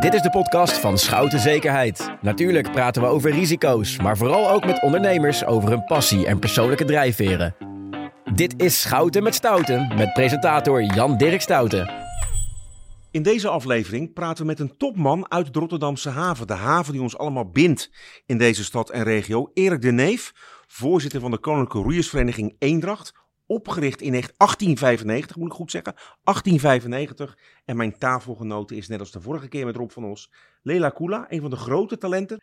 Dit is de podcast van Schouten Zekerheid. Natuurlijk praten we over risico's, maar vooral ook met ondernemers over hun passie en persoonlijke drijfveren. Dit is Schouten met Stouten met presentator Jan Dirk Stouten. In deze aflevering praten we met een topman uit de Rotterdamse haven. De haven die ons allemaal bindt in deze stad en regio. Erik de Neef, voorzitter van de Koninklijke Roeiersvereniging Eendracht. Opgericht in 1895, moet ik goed zeggen. 1895. En mijn tafelgenote is net als de vorige keer met Rob van Os. Lela Kula, een van de grote talenten.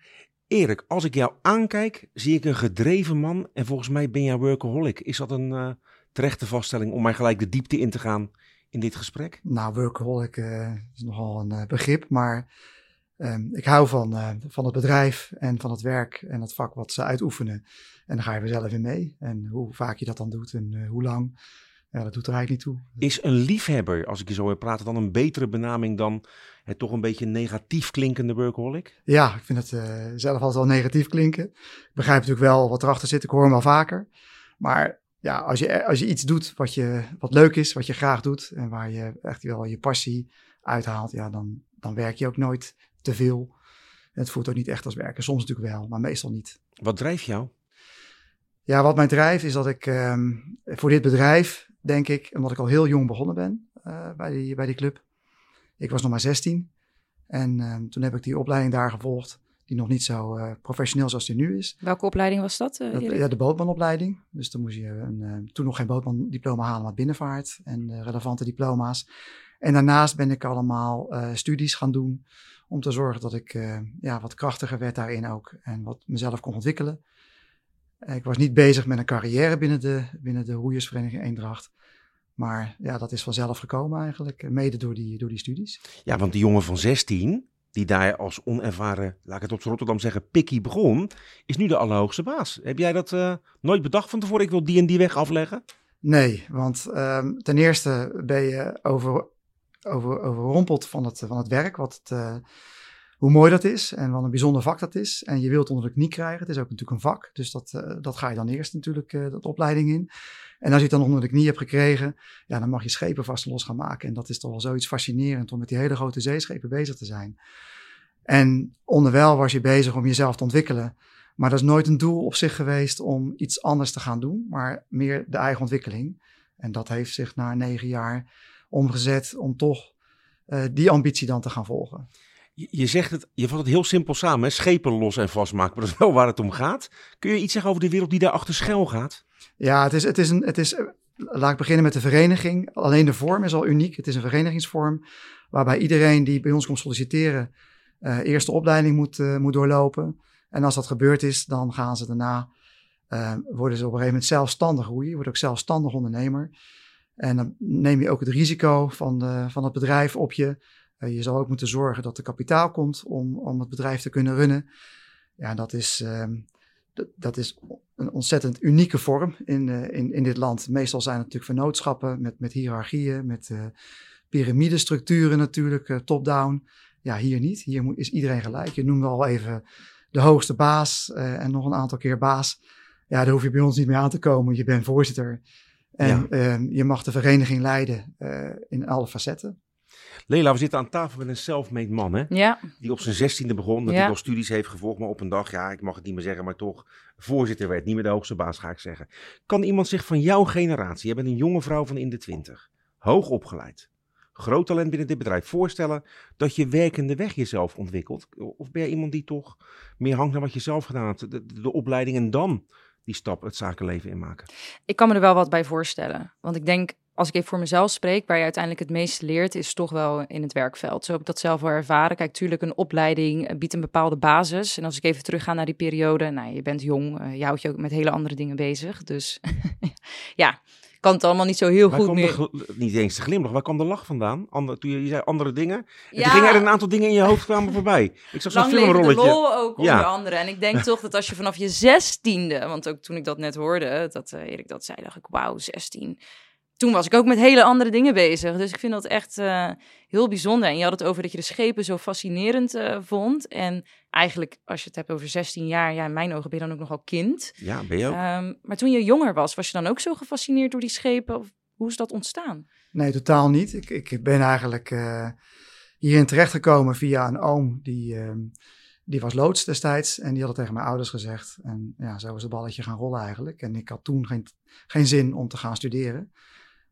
Erik, als ik jou aankijk, zie ik een gedreven man. En volgens mij ben jij workaholic. Is dat een uh, terechte vaststelling om mij gelijk de diepte in te gaan in dit gesprek? Nou, workaholic uh, is nogal een uh, begrip, maar um, ik hou van, uh, van het bedrijf en van het werk en het vak wat ze uitoefenen. En dan ga je er zelf in mee. En hoe vaak je dat dan doet en hoe lang, ja, dat doet er eigenlijk niet toe. Is een liefhebber, als ik je zo hoor praten, dan een betere benaming dan het toch een beetje negatief klinkende workaholic? Ja, ik vind het zelf altijd wel negatief klinken. Ik begrijp natuurlijk wel wat erachter zit, ik hoor hem wel vaker. Maar ja, als je, als je iets doet wat, je, wat leuk is, wat je graag doet en waar je echt wel je passie uithaalt, ja, dan, dan werk je ook nooit te veel. Het voelt ook niet echt als werken. Soms natuurlijk wel, maar meestal niet. Wat drijft jou? Ja, wat mij drijft is dat ik um, voor dit bedrijf, denk ik, omdat ik al heel jong begonnen ben uh, bij, die, bij die club. Ik was nog maar 16 en um, toen heb ik die opleiding daar gevolgd die nog niet zo uh, professioneel zoals die nu is. Welke opleiding was dat? Uh, dat ja, de bootmanopleiding. Dus dan moest je een, uh, toen nog geen bootmandiploma halen, maar binnenvaart en relevante diploma's. En daarnaast ben ik allemaal studies gaan doen om te zorgen dat ik ja, wat krachtiger werd daarin ook en wat mezelf kon ontwikkelen. Ik was niet bezig met een carrière binnen de, binnen de roeiersvereniging Eendracht. Maar ja, dat is vanzelf gekomen eigenlijk, mede door die, door die studies. Ja, want die jongen van 16, die daar als onervaren, laat ik het op Rotterdam zeggen, pikkie begon, is nu de allerhoogste baas. Heb jij dat uh, nooit bedacht van tevoren? Ik wil die en die weg afleggen? Nee, want um, ten eerste ben je over, over, overrompeld van het, van het werk, wat het, uh, hoe mooi dat is en wat een bijzonder vak dat is. En je wilt onder de knie krijgen. Het is ook natuurlijk een vak, dus dat, uh, dat ga je dan eerst natuurlijk de opleiding in. En als je het dan onder de knie hebt gekregen, ja, dan mag je schepen vast los gaan maken. En dat is toch wel zoiets fascinerend om met die hele grote zeeschepen bezig te zijn. En onderwijl was je bezig om jezelf te ontwikkelen. Maar dat is nooit een doel op zich geweest om iets anders te gaan doen, maar meer de eigen ontwikkeling. En dat heeft zich na negen jaar omgezet om toch uh, die ambitie dan te gaan volgen. Je, je zegt het, je vat het heel simpel samen, hè? schepen los en vastmaken, maar dat is wel waar het om gaat. Kun je iets zeggen over de wereld die daar achter schuil gaat? Ja, het is, het is een, het is, laat ik beginnen met de vereniging. Alleen de vorm is al uniek. Het is een verenigingsvorm waarbij iedereen die bij ons komt solliciteren uh, eerst de opleiding moet, uh, moet doorlopen. En als dat gebeurd is, dan gaan ze daarna, uh, worden ze op een gegeven moment zelfstandig groeien. Je wordt ook zelfstandig ondernemer. En dan neem je ook het risico van, van het bedrijf op je. je zal ook moeten zorgen dat er kapitaal komt om, om het bedrijf te kunnen runnen. Ja, dat is, ehm, dat is een ontzettend unieke vorm in, uh, in, in dit land. Meestal zijn het natuurlijk vennootschappen met, met hiërarchieën, met uh, piramidestructuren natuurlijk, top-down. Ja, hier niet. Hier is iedereen gelijk. Je noemde al even de hoogste baas en nog een aantal keer baas. Ja, daar hoef je bij ons niet meer aan te komen. Je bent voorzitter en ja. je mag de vereniging leiden in alle facetten. Lela, we zitten aan tafel met een self-made man, hè? Ja. Die op zijn zestiende begon, dat ja. hij al studies heeft gevolgd, maar op een dag, ja, ik mag het niet meer zeggen, maar toch voorzitter werd. Niet meer de hoogste baas, ga ik zeggen. Kan iemand zich van jouw generatie, je bent een jonge vrouw van in de twintig, hoog opgeleid, groot talent binnen dit bedrijf, voorstellen dat je werkende weg jezelf ontwikkelt? Of ben je iemand die toch meer hangt naar wat je zelf gedaan hebt, de, de, de opleiding en dan die stap het zakenleven inmaken? Ik kan me er wel wat bij voorstellen. Want ik denk, als ik even voor mezelf spreek, waar je uiteindelijk het meeste leert, is toch wel in het werkveld. Zo heb ik dat zelf wel ervaren. Kijk, natuurlijk, een opleiding biedt een bepaalde basis. En als ik even terugga naar die periode, nou, je bent jong, uh, je houdt je ook met hele andere dingen bezig. Dus ja, kan het allemaal niet zo heel waar goed meer. De, niet eens de glimlach, waar kwam de lach vandaan? Ander, toen je, je zei andere dingen. En ja. toen gingen er een aantal dingen in je hoofd kwamen voorbij. Ik zag zo'n filmrolletje. de lol ook onder ja. andere. En ik denk toch dat als je vanaf je zestiende, want ook toen ik dat net hoorde, dat uh, Erik dat zei, dacht ik, wauw, 16 toen was ik ook met hele andere dingen bezig. Dus ik vind dat echt uh, heel bijzonder. En je had het over dat je de schepen zo fascinerend uh, vond. En eigenlijk, als je het hebt over 16 jaar, ja, in mijn ogen ben je dan ook nogal kind. Ja, ben je ook. Um, maar toen je jonger was, was je dan ook zo gefascineerd door die schepen? Of hoe is dat ontstaan? Nee, totaal niet. Ik, ik ben eigenlijk uh, hierin terechtgekomen via een oom die, ehm, die was loods destijds. En die had het tegen mijn ouders gezegd. En ja, zo is het balletje gaan rollen eigenlijk. En ik had toen geen, geen zin om te gaan studeren.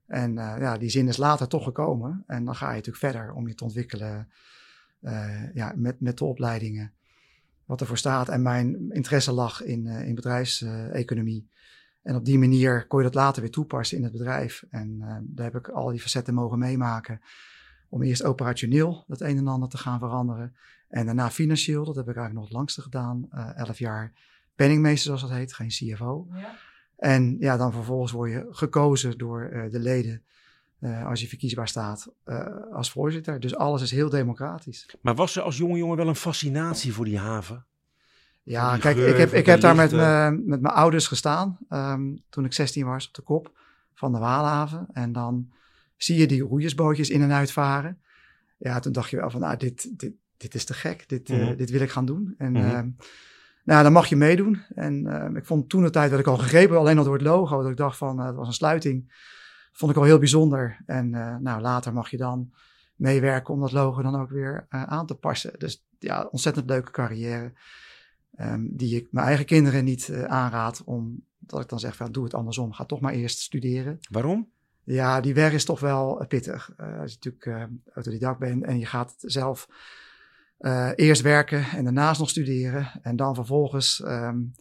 En eh, ja, die zin is later toch gekomen. En dan ga je natuurlijk verder om je te ontwikkelen eh, ja, met, met de opleidingen. Wat ervoor staat. En mijn interesse lag in, uh, in bedrijfseconomie. En op die manier kon je dat later weer toepassen in het bedrijf. En daar heb ik al die facetten mogen meemaken. Om eerst operationeel het een en ander te gaan veranderen. En daarna financieel, dat heb ik eigenlijk nog het langste gedaan. elf jaar penningmeester zoals dat heet, geen CFO. Ja. En ja, dan vervolgens word je gekozen door uh, de leden uh, als je verkiesbaar staat uh, als voorzitter. Dus alles is heel democratisch. Maar was er als jonge jongen wel een fascinatie voor die haven? Ja, kijk, ik heb, ik heb daar met, me, met mijn ouders gestaan um, toen ik 16 was op de kop van de Waalhaven. En dan zie je die roeiersbootjes in en uit varen. Ja, toen dacht je wel van, nou, dit, dit, dit is te gek. Dit, mm -hmm. dit wil ik gaan doen. En mm -hmm. Nou, dan mag je meedoen. En uh, ik vond toen de tijd werd ik al gegrepen, alleen al door het logo. Dat ik dacht van, uh, het was een sluiting. Vond ik al heel bijzonder. En uh, nou, later mag je dan meewerken om dat logo dan ook weer aan te passen. Dus ja, ontzettend leuke carrière. Um, die ik mijn eigen kinderen niet aanraad. Omdat ik dan zeg van, doe het andersom. Ga toch maar eerst studeren. Waarom? Ja, die weg is toch wel pittig. als je natuurlijk autodidact bent en je gaat zelf uh, eerst werken en daarnaast nog studeren. En dan vervolgens um,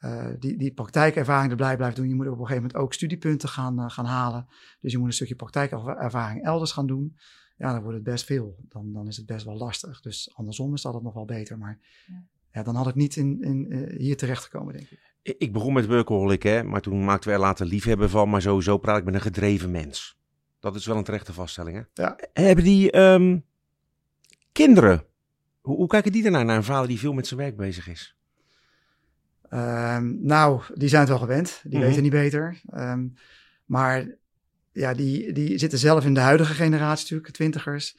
uh, die, die praktijkervaring erbij blijven doen. Je moet op een gegeven moment ook studiepunten gaan, uh, gaan halen. Dus je moet een stukje praktijkervaring elders gaan doen. Ja, dan wordt het best veel. Dan, dan is het best wel lastig. Dus andersom is dat het nog wel beter. Maar ja. ja dan had ik niet in, in, hier terecht gekomen, denk ik. Ik begon met workaholic, hè, maar toen maakten we er later liefhebben van. Maar sowieso praat ik met een gedreven mens. Dat is wel een terechte vaststelling, hè? Ja. Hebben die... Um kinderen. Hoe, hoe, kijken die ernaar, naar een vader die veel met zijn werk bezig is? Um, nou, die zijn het wel gewend. Die mm -hmm. weten niet beter. Um, maar ja, die, die zitten zelf in de huidige generatie natuurlijk, twintigers.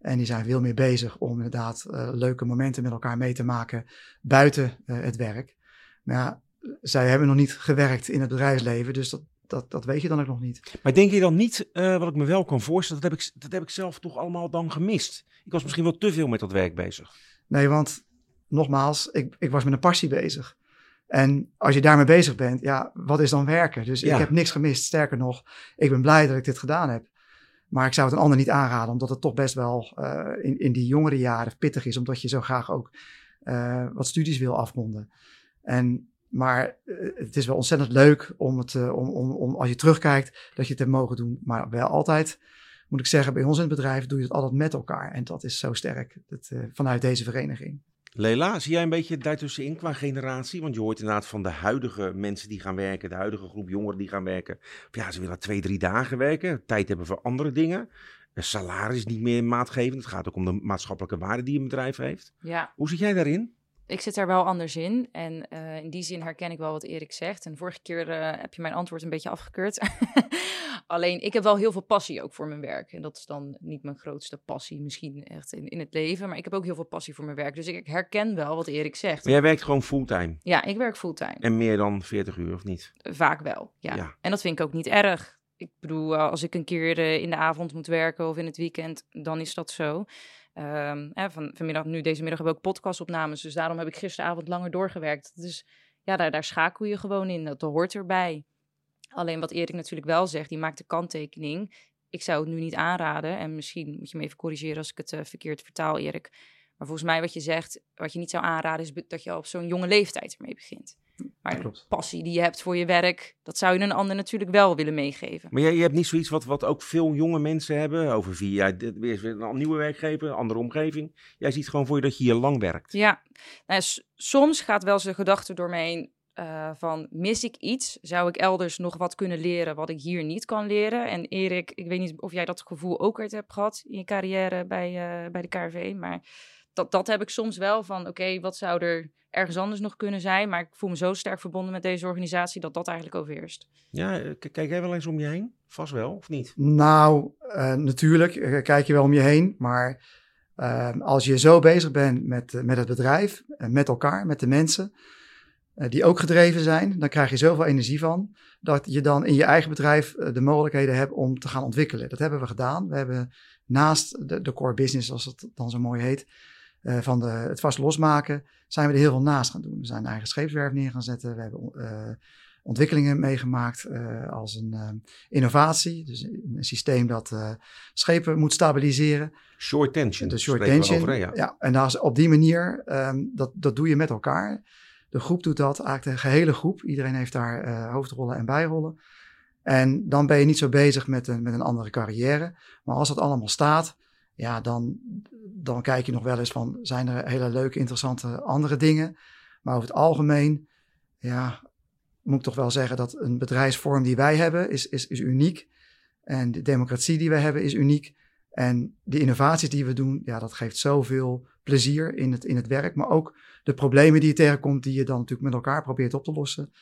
En die zijn veel meer bezig om inderdaad uh, leuke momenten met elkaar mee te maken buiten uh, het werk. Maar ja, zij hebben nog niet gewerkt in het bedrijfsleven, dus dat, dat, dat weet je dan ook nog niet. Maar denk je dan niet, uh, wat ik me wel kan voorstellen, dat heb, ik, dat heb ik zelf toch allemaal dan gemist? Ik was misschien wel te veel met dat werk bezig. Nee, want nogmaals, ik, ik was met een passie bezig. En als je daarmee bezig bent, ja, wat is dan werken? Dus ja. ik heb niks gemist. Sterker nog, ik ben blij dat ik dit gedaan heb. Maar ik zou het een ander niet aanraden, omdat het toch best wel uh, in, in die jongere jaren pittig is, omdat je zo graag ook uh, wat studies wil afronden. En maar uh, het is wel ontzettend leuk om het, uh, om, om, om als je terugkijkt, dat je het hebt mogen doen. Maar wel altijd, moet ik zeggen, bij ons in het bedrijf doe je het altijd met elkaar. En dat is zo sterk dat, uh, vanuit deze vereniging. Lela, zie jij een beetje daartussenin qua generatie? Want je hoort inderdaad van de huidige mensen die gaan werken, de huidige groep jongeren die gaan werken. Ja, ze willen twee, drie dagen werken, tijd hebben voor andere dingen. Een salaris niet meer maatgevend. Het gaat ook om de maatschappelijke waarde die een bedrijf heeft. Ja. Hoe zit jij daarin? Ik zit daar wel anders in. En uh, in die zin herken ik wel wat Erik zegt. En vorige keer uh, heb je mijn antwoord een beetje afgekeurd. Alleen, ik heb wel heel veel passie ook voor mijn werk. En dat is dan niet mijn grootste passie misschien echt in, in het leven. Maar ik heb ook heel veel passie voor mijn werk. Dus ik herken wel wat Erik zegt. Maar jij werkt gewoon fulltime? Ja, ik werk fulltime. En meer dan 40 uur of niet? Vaak wel, ja. ja. En dat vind ik ook niet erg. Ik bedoel, als ik een keer in de avond moet werken of in het weekend, dan is dat zo. Um, hè, van, vanmiddag, nu deze middag hebben we ook podcastopnames, dus daarom heb ik gisteravond langer doorgewerkt. Dus ja, daar, daar schakel je gewoon in, dat hoort erbij. Alleen wat Erik natuurlijk wel zegt, die maakt de kanttekening. Ik zou het nu niet aanraden, en misschien moet je me even corrigeren als ik het uh, verkeerd vertaal, Erik. Maar volgens mij wat je zegt, wat je niet zou aanraden, is dat je op zo'n jonge leeftijd ermee begint. Maar de passie die je hebt voor je werk, dat zou je een ander natuurlijk wel willen meegeven. Maar jij, je hebt niet zoiets wat, wat ook veel jonge mensen hebben. Over vier jaar weer een nieuwe werkgever, een andere omgeving. Jij ziet gewoon voor je dat je hier lang werkt. Ja, nou, soms gaat wel zijn gedachte door me heen. Uh, van mis ik iets? Zou ik elders nog wat kunnen leren wat ik hier niet kan leren? En Erik, ik weet niet of jij dat gevoel ook uit hebt gehad in je carrière bij, uh, bij de KRV, maar dat, dat heb ik soms wel van, oké, okay, wat zou er ergens anders nog kunnen zijn? Maar ik voel me zo sterk verbonden met deze organisatie dat dat eigenlijk overheerst. Ja, kijk jij wel eens om je heen? Vast wel, of niet? Nou, uh, natuurlijk kijk je wel om je heen, maar uh, als je zo bezig bent met, met het bedrijf, met elkaar, met de mensen, uh, die ook gedreven zijn, dan krijg je zoveel energie van, dat je dan in je eigen bedrijf de mogelijkheden hebt om te gaan ontwikkelen. Dat hebben we gedaan. We hebben naast de, de core business, zoals het dan zo mooi heet, eh, van de, het vast losmaken, zijn we er heel veel naast gaan doen. We zijn een eigen scheepswerf neer gaan zetten. We hebben eh, ontwikkelingen meegemaakt eh, als een innovatie. Dus een, systeem dat schepen moet stabiliseren. Short tension. De short tension. over, ja. ja. en dat is op die manier, ehm, dat, dat doe je met elkaar. De groep doet dat, eigenlijk de gehele groep. Iedereen heeft daar hoofdrollen en bijrollen. En dan ben je niet zo bezig met een, met een andere carrière. Maar als dat allemaal staat, ja, dan, dan kijk je nog wel eens van, zijn er hele leuke, interessante andere dingen. Maar over het algemeen, ja, moet ik toch wel zeggen dat een bedrijfsvorm die wij hebben, is, is, is uniek. En de democratie die we hebben is uniek. En de innovaties die we doen, ja, dat geeft zoveel plezier in het, in het werk. Maar ook de problemen die je tegenkomt, die je dan natuurlijk met elkaar probeert op te lossen.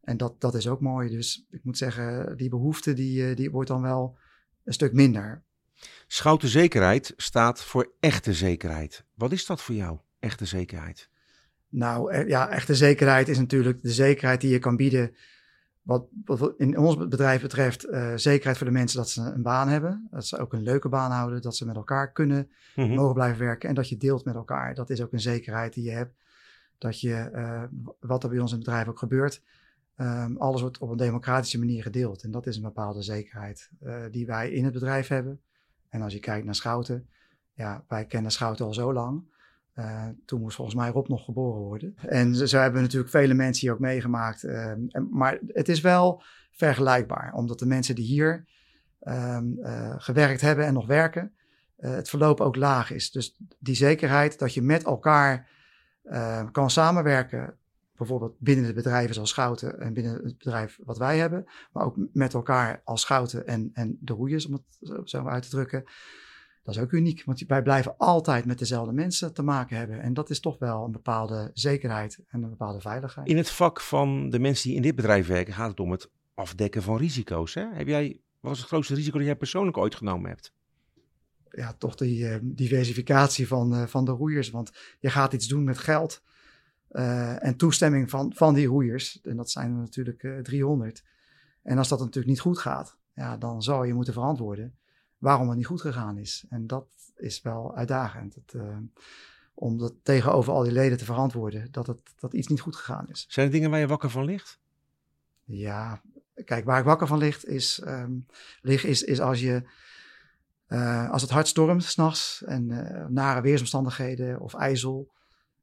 En dat, dat is ook mooi. Dus ik moet zeggen, die behoefte die, eh, die wordt dan wel een stuk minder. Schouten zekerheid staat voor echte zekerheid. Wat is dat voor jou, echte zekerheid? Nou eh, ja, echte zekerheid is natuurlijk de zekerheid die je kan bieden. Wat, wat in ons bedrijf betreft, eh, zekerheid voor de mensen dat ze een baan hebben. Dat ze ook een leuke baan houden. Dat ze met elkaar kunnen Mhm. mogen blijven werken. En dat je deelt met elkaar. Dat is ook een zekerheid die je hebt. Dat je, eh, wat er bij ons in het bedrijf ook gebeurt, ehm, alles wordt op een democratische manier gedeeld. En dat is een bepaalde zekerheid die wij in het bedrijf hebben. En als je kijkt naar Schouten, ja, wij kennen Schouten al zo lang. Eh, toen moest volgens mij Rob nog geboren worden. En zo, hebben natuurlijk vele mensen hier ook meegemaakt. en, maar het is wel vergelijkbaar, omdat de mensen die hier ehm, eh, gewerkt hebben en nog werken, eh, het verloop ook laag is. Dus die zekerheid dat je met elkaar eh, kan samenwerken, bijvoorbeeld binnen de bedrijven zoals Schouten en binnen het bedrijf wat wij hebben, maar ook met elkaar als Schouten en, en de roeiers, om het zo- uit te drukken. Dat is ook uniek, want wij blijven altijd met dezelfde mensen te maken hebben. En dat is toch wel een bepaalde zekerheid en een bepaalde veiligheid. In het vak van de mensen die in dit bedrijf werken gaat het om het afdekken van risico's. Hè? Heb jij, wat is het grootste risico dat jij persoonlijk ooit genomen hebt? ja, toch die eh, diversificatie van, eh, van de roeiers. Want je gaat iets doen met geld eh, en toestemming van, van die roeiers. En dat zijn er natuurlijk eh 300. En als dat natuurlijk niet goed gaat, ja, dan zou je moeten verantwoorden waarom het niet goed gegaan is. En dat is wel uitdagend. Het, eh, om dat tegenover al die leden te verantwoorden dat, het, dat iets niet goed gegaan is. Zijn er dingen waar je wakker van ligt? Ja, kijk, waar ik wakker van ligt is, ehm, lig is, is als je eh, als het hard stormt s'nachts en eh, nare weersomstandigheden of ijzel,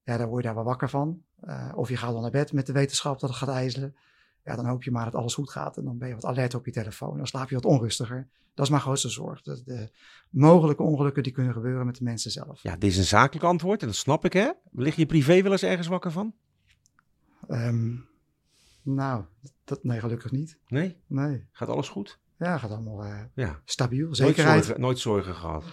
ja, dan word je daar wel wakker van. Eh, of je gaat dan naar bed met de wetenschap dat het gaat ijzelen. Ja, dan hoop je maar dat alles goed gaat en dan ben je wat alert op je telefoon. Dan slaap je wat onrustiger. Dat is mijn grootste zorg. De, de mogelijke ongelukken die kunnen gebeuren met de mensen zelf. Ja, dit is een zakelijk antwoord en dat snap ik hè. Lig je privé wel eens ergens wakker van? Ehm, nou, dat, nee, gelukkig niet. Nee? Nee. Gaat alles goed? Ja, gaat allemaal eh, Ja. stabiel. Nooit Zekerheid. zorgen, nooit zorgen gehad.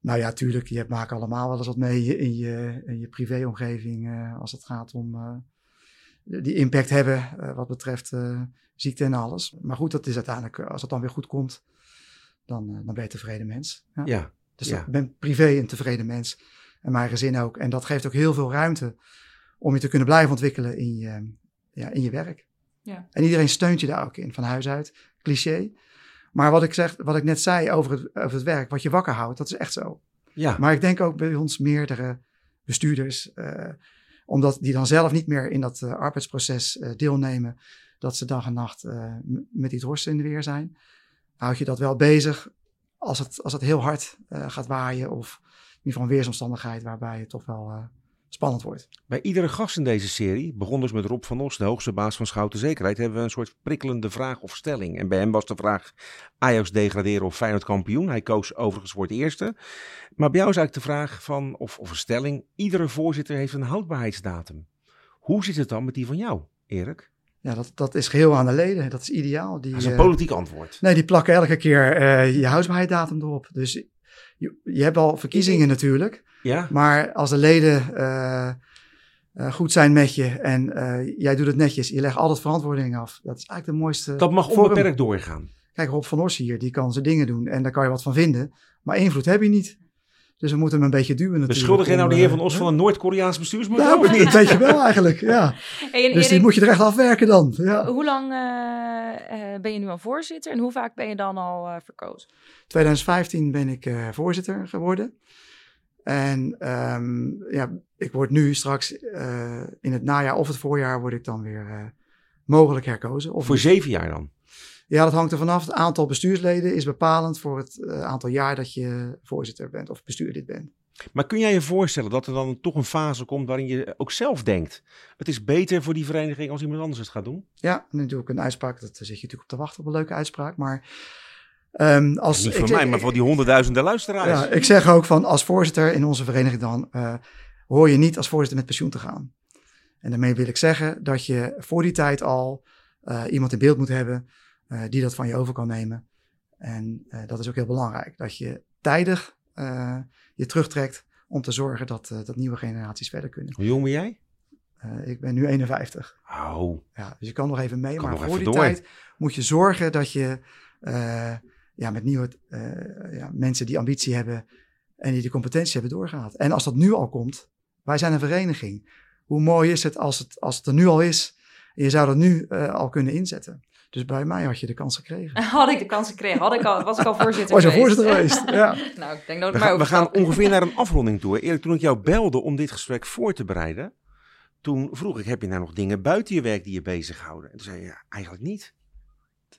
Nou ja, tuurlijk. Je maakt allemaal wel eens wat mee in je, in je privéomgeving. eh, als het gaat om eh, die impact hebben eh, wat betreft eh, ziekte en alles. Maar goed, dat is uiteindelijk, als het dan weer goed komt, dan, dan ben je een tevreden mens. Ja. Ja. Dus ja. ik ben privé een tevreden mens. En mijn gezin ook. En dat geeft ook heel veel ruimte om je te kunnen blijven ontwikkelen in je, ja, in je werk. Ja. En iedereen steunt je daar ook in, van huis uit. Cliché. Maar wat ik, zeg, wat ik net zei over het, over het werk, wat je wakker houdt, dat is echt zo. Ja. Maar ik denk ook bij ons meerdere bestuurders, eh, omdat die dan zelf niet meer in dat eh, arbeidsproces eh, deelnemen, dat ze dag en nacht met die dorsten in de weer zijn. Houd je dat wel bezig als het, als het heel hard gaat waaien of in ieder geval een weersomstandigheid waarbij het toch wel spannend wordt. Bij iedere gast in deze serie, begon dus met Rob van Os, de hoogste baas van Schouten Zekerheid, hebben we een soort prikkelende vraag of stelling. En bij hem was de vraag Ajax degraderen of Feyenoord kampioen. Hij koos overigens voor het eerste. Maar bij jou is eigenlijk de vraag van, of, of een stelling, iedere voorzitter heeft een houdbaarheidsdatum. Hoe zit het dan met die van jou, Erik? Ja, dat, dat is geheel aan de leden. Dat is ideaal. Die, Dat is een eh, politiek antwoord. Nee, die plakken elke keer eh, je houdbaarheidsdatum erop. Dus je, je hebt al verkiezingen natuurlijk. Ja? Maar als de leden eh, eh, goed zijn met je en eh, jij doet het netjes, je legt altijd verantwoording af. Dat is eigenlijk de mooiste. Dat mag vorm. onbeperkt doorgaan. Kijk, Rob van Os hier, die kan zijn dingen doen en daar kan je wat van vinden. Maar invloed heb je niet. Dus we moeten hem een beetje duwen natuurlijk. Beschuldig jij nou de heer Van Os van een Noord-Koreaans bestuursmodel? Nou, dat weet je wel eigenlijk, ja. Hey, Dus die moet je er echt afwerken dan. Ja. Hoe lang eh, eh, ben je nu al voorzitter en hoe vaak ben je dan al eh, verkozen? 2015 ben ik eh, voorzitter geworden. En ehm, ja, ik word nu straks eh, in het najaar of het voorjaar word ik dan weer eh, mogelijk herkozen. Of Voor zeven jaar dan? Ja, dat hangt er vanaf. Het aantal bestuursleden is bepalend voor het eh, aantal jaar dat je voorzitter bent of bestuurlid bent. Maar kun jij je voorstellen dat er dan toch een fase komt waarin je ook zelf denkt: het is beter voor die vereniging als iemand anders het gaat doen? Ja, nu doe ik een uitspraak. Dat zit je natuurlijk op te wachten op een leuke uitspraak. Maar ehm, als Niet voor mij, maar voor die honderdduizenden luisteraars. Ja, ik zeg ook van als voorzitter in onze vereniging dan eh, hoor je niet als voorzitter met pensioen te gaan. En daarmee wil ik zeggen dat je voor die tijd al eh, iemand in beeld moet hebben eh, die dat van je over kan nemen. En dat is ook heel belangrijk, dat je tijdig je terugtrekt om te zorgen dat, dat nieuwe generaties verder kunnen. Hoe jong ben jij? Ik ben nu 51. Oh, Ja, dus je kan nog even mee, Kan maar voor die door. tijd moet je zorgen dat je ja, met nieuwe eh, ja, mensen die ambitie hebben en die de competentie hebben doorgaat. En als dat nu al komt, wij zijn een vereniging. Hoe mooi is het als het, als het er nu al is en je zou dat nu eh, al kunnen inzetten. Dus bij mij had je de kans gekregen. Had ik de kans gekregen, had ik al, was ik al voorzitter Was je geweest. voorzitter geweest? Ja. nou, ik denk dat we, maar gaan, we gaan ongeveer naar een afronding toe. Erik, toen ik jou belde om dit gesprek voor te bereiden, toen vroeg ik: heb je nou nog dingen buiten je werk die je bezighouden? En toen zei je: ja, eigenlijk niet.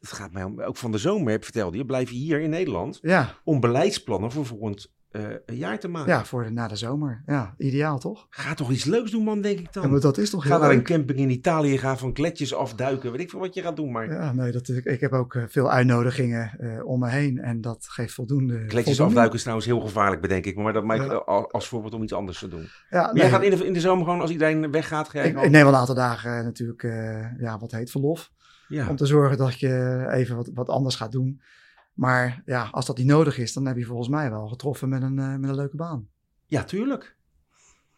Het gaat mij om, ook van de zomer, heb vertelde je, blijf je hier in Nederland Ja, om beleidsplannen voor volgend eh, jaar te maken. ja, voor de, na de zomer. Ja, ideaal toch? Ga toch iets leuks doen, man, denk ik dan. Ja, maar dat is toch Ga naar een camping in Italië, ga van kletjes afduiken, weet ik veel wat je gaat doen. Maar Ja, nee, dat, ik, ik heb ook eh, veel uitnodigingen eh, om me heen en dat geeft voldoende. kletjes afduiken is trouwens heel gevaarlijk, bedenk ik. Maar dat maak ik Ja. al- als voorbeeld om iets anders te doen. Ja, Maar nee, jij gaat in de, in de zomer gewoon, als iedereen weggaat, ga jij ik, neem wel een aantal dagen natuurlijk, ja, wat heet verlof. Ja. Om te zorgen dat je even wat, wat anders gaat doen. Maar ja, als dat niet nodig is, dan heb je volgens mij wel getroffen met een, eh, met een leuke baan. ja, tuurlijk.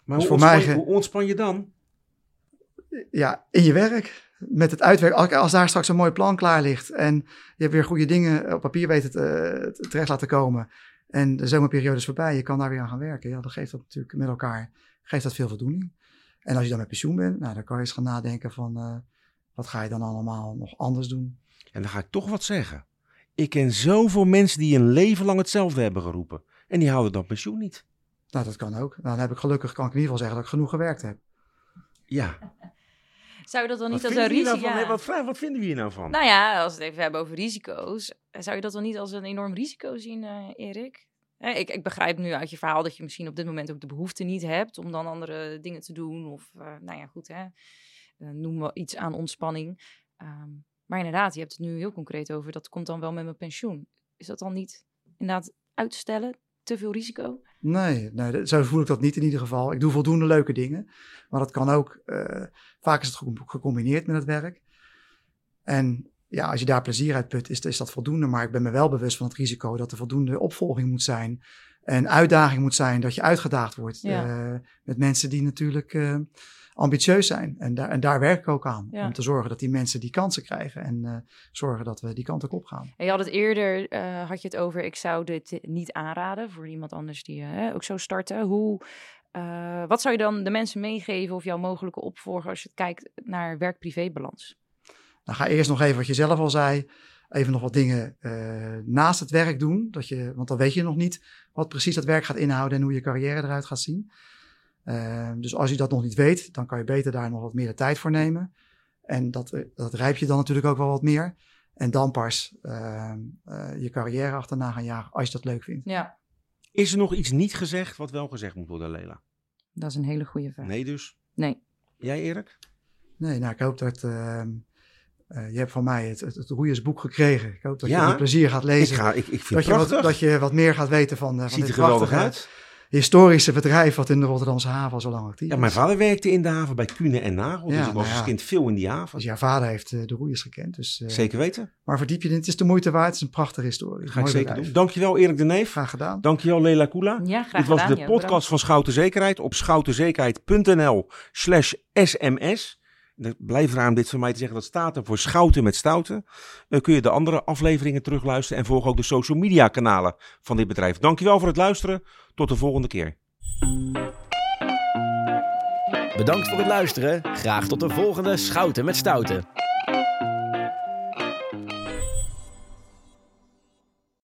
Maar Dus hoe, voor ontspan, mij hoe ontspan je dan? Ja, in je werk, met het uitwerken. Als, als daar straks een mooi plan klaar ligt en je hebt weer goede dingen op papier weten te, eh, terecht laten komen. En de zomerperiode is voorbij, je kan daar weer aan gaan werken. Ja, dan geeft dat natuurlijk met elkaar geeft dat veel voldoening. En als je dan met pensioen bent, nou, dan kan je eens gaan nadenken van eh, wat ga je dan allemaal nog anders doen. En dan ga ik toch wat zeggen. Ik ken zoveel mensen die een leven lang hetzelfde hebben geroepen. En die houden dan pensioen niet. Nou, dat kan ook. Dan heb ik gelukkig, kan ik in ieder geval zeggen dat ik genoeg gewerkt heb. Ja. Zou je dat dan Wat niet als een nou risico... ja. Wat, wat vinden we hier nou van? Nou ja, als we het even hebben over risico's, zou je dat dan niet als een enorm risico zien, eh, Erik? Hè, ik, ik begrijp nu uit je verhaal dat je misschien op dit moment ook de behoefte niet hebt om dan andere dingen te doen. Of, eh, nou ja, goed, hè. Eh, noem maar iets aan ontspanning. Ehm, maar inderdaad, je hebt het nu heel concreet over, dat komt dan wel met mijn pensioen. Is dat dan niet inderdaad uitstellen? Te veel risico? Nee, nee, zo voel ik dat niet in ieder geval. Ik doe voldoende leuke dingen. Maar dat kan ook, eh, vaak is het ge- gecombineerd met het werk. En ja, als je daar plezier uit put, is, is dat voldoende. Maar ik ben me wel bewust van het risico dat er voldoende opvolging moet zijn. En uitdaging moet zijn dat je uitgedaagd wordt. Ja. eh, met mensen die natuurlijk eh, ambitieus zijn. En, daar en daar werk ik ook aan. Ja. Om te zorgen dat die mensen die kansen krijgen. En eh, zorgen dat we die kant ook op gaan. En je had het eerder, had je het over, ik zou dit niet aanraden voor iemand anders die ook zou starten. Hoe, wat zou je dan de mensen meegeven of jouw mogelijke opvolger als je kijkt naar werk-privé-balans? Dan ga eerst nog even wat je zelf al zei. Even nog wat dingen eh, naast het werk doen. Dat je, want dan weet je nog niet wat precies dat werk gaat inhouden en hoe je carrière eruit gaat zien. Eh, dus als je dat nog niet weet, dan kan je beter daar nog wat meer de tijd voor nemen. En dat, eh, dat rijp je dan natuurlijk ook wel wat meer. En dan pas eh, eh, je carrière achterna gaan jagen als je dat leuk vindt. Ja, Is er nog iets niet gezegd wat wel gezegd moet worden, Lela? dat is een hele goede vraag. Nee dus? Nee. Jij Erik? Nee, nou ik hoop dat... eh, je hebt van mij het, het, het roeiersboek gekregen. Ik hoop dat Ja. je met plezier gaat Ik, lezen. ga, ik, ik vind dat, het je wat, dat je wat meer gaat weten van, eh, van Ziet er dit geweldig prachtige uit. historische bedrijf wat in de Rotterdamse haven al zo lang actief Ja, is. mijn vader werkte in de haven bij Kuhne en Nagel. Ja, dus ik was nou als ja. kind veel in die haven. Dus jouw vader heeft eh, de roeiers gekend. Dus, eh, Zeker weten. Maar verdiep je in, het is de moeite waard. Het is een prachtige historie. Ga ik zeker bedrijf. doen. Dankjewel Erik de Neef. Graag gedaan. Dankjewel Lela Kula. Ja, graag Dit was gedaan. de podcast bedankt. van Schouten Zekerheid op schoutenzekerheid.nl slash sms. Blijf om dit van mij te zeggen. Dat staat er voor Schouten met Stouten. Uh, kun je de andere afleveringen terugluisteren. En volg ook de social media kanalen van dit bedrijf. Dankjewel voor het luisteren. Tot de volgende keer. Bedankt voor het luisteren. Graag tot de volgende Schouten met Stouten.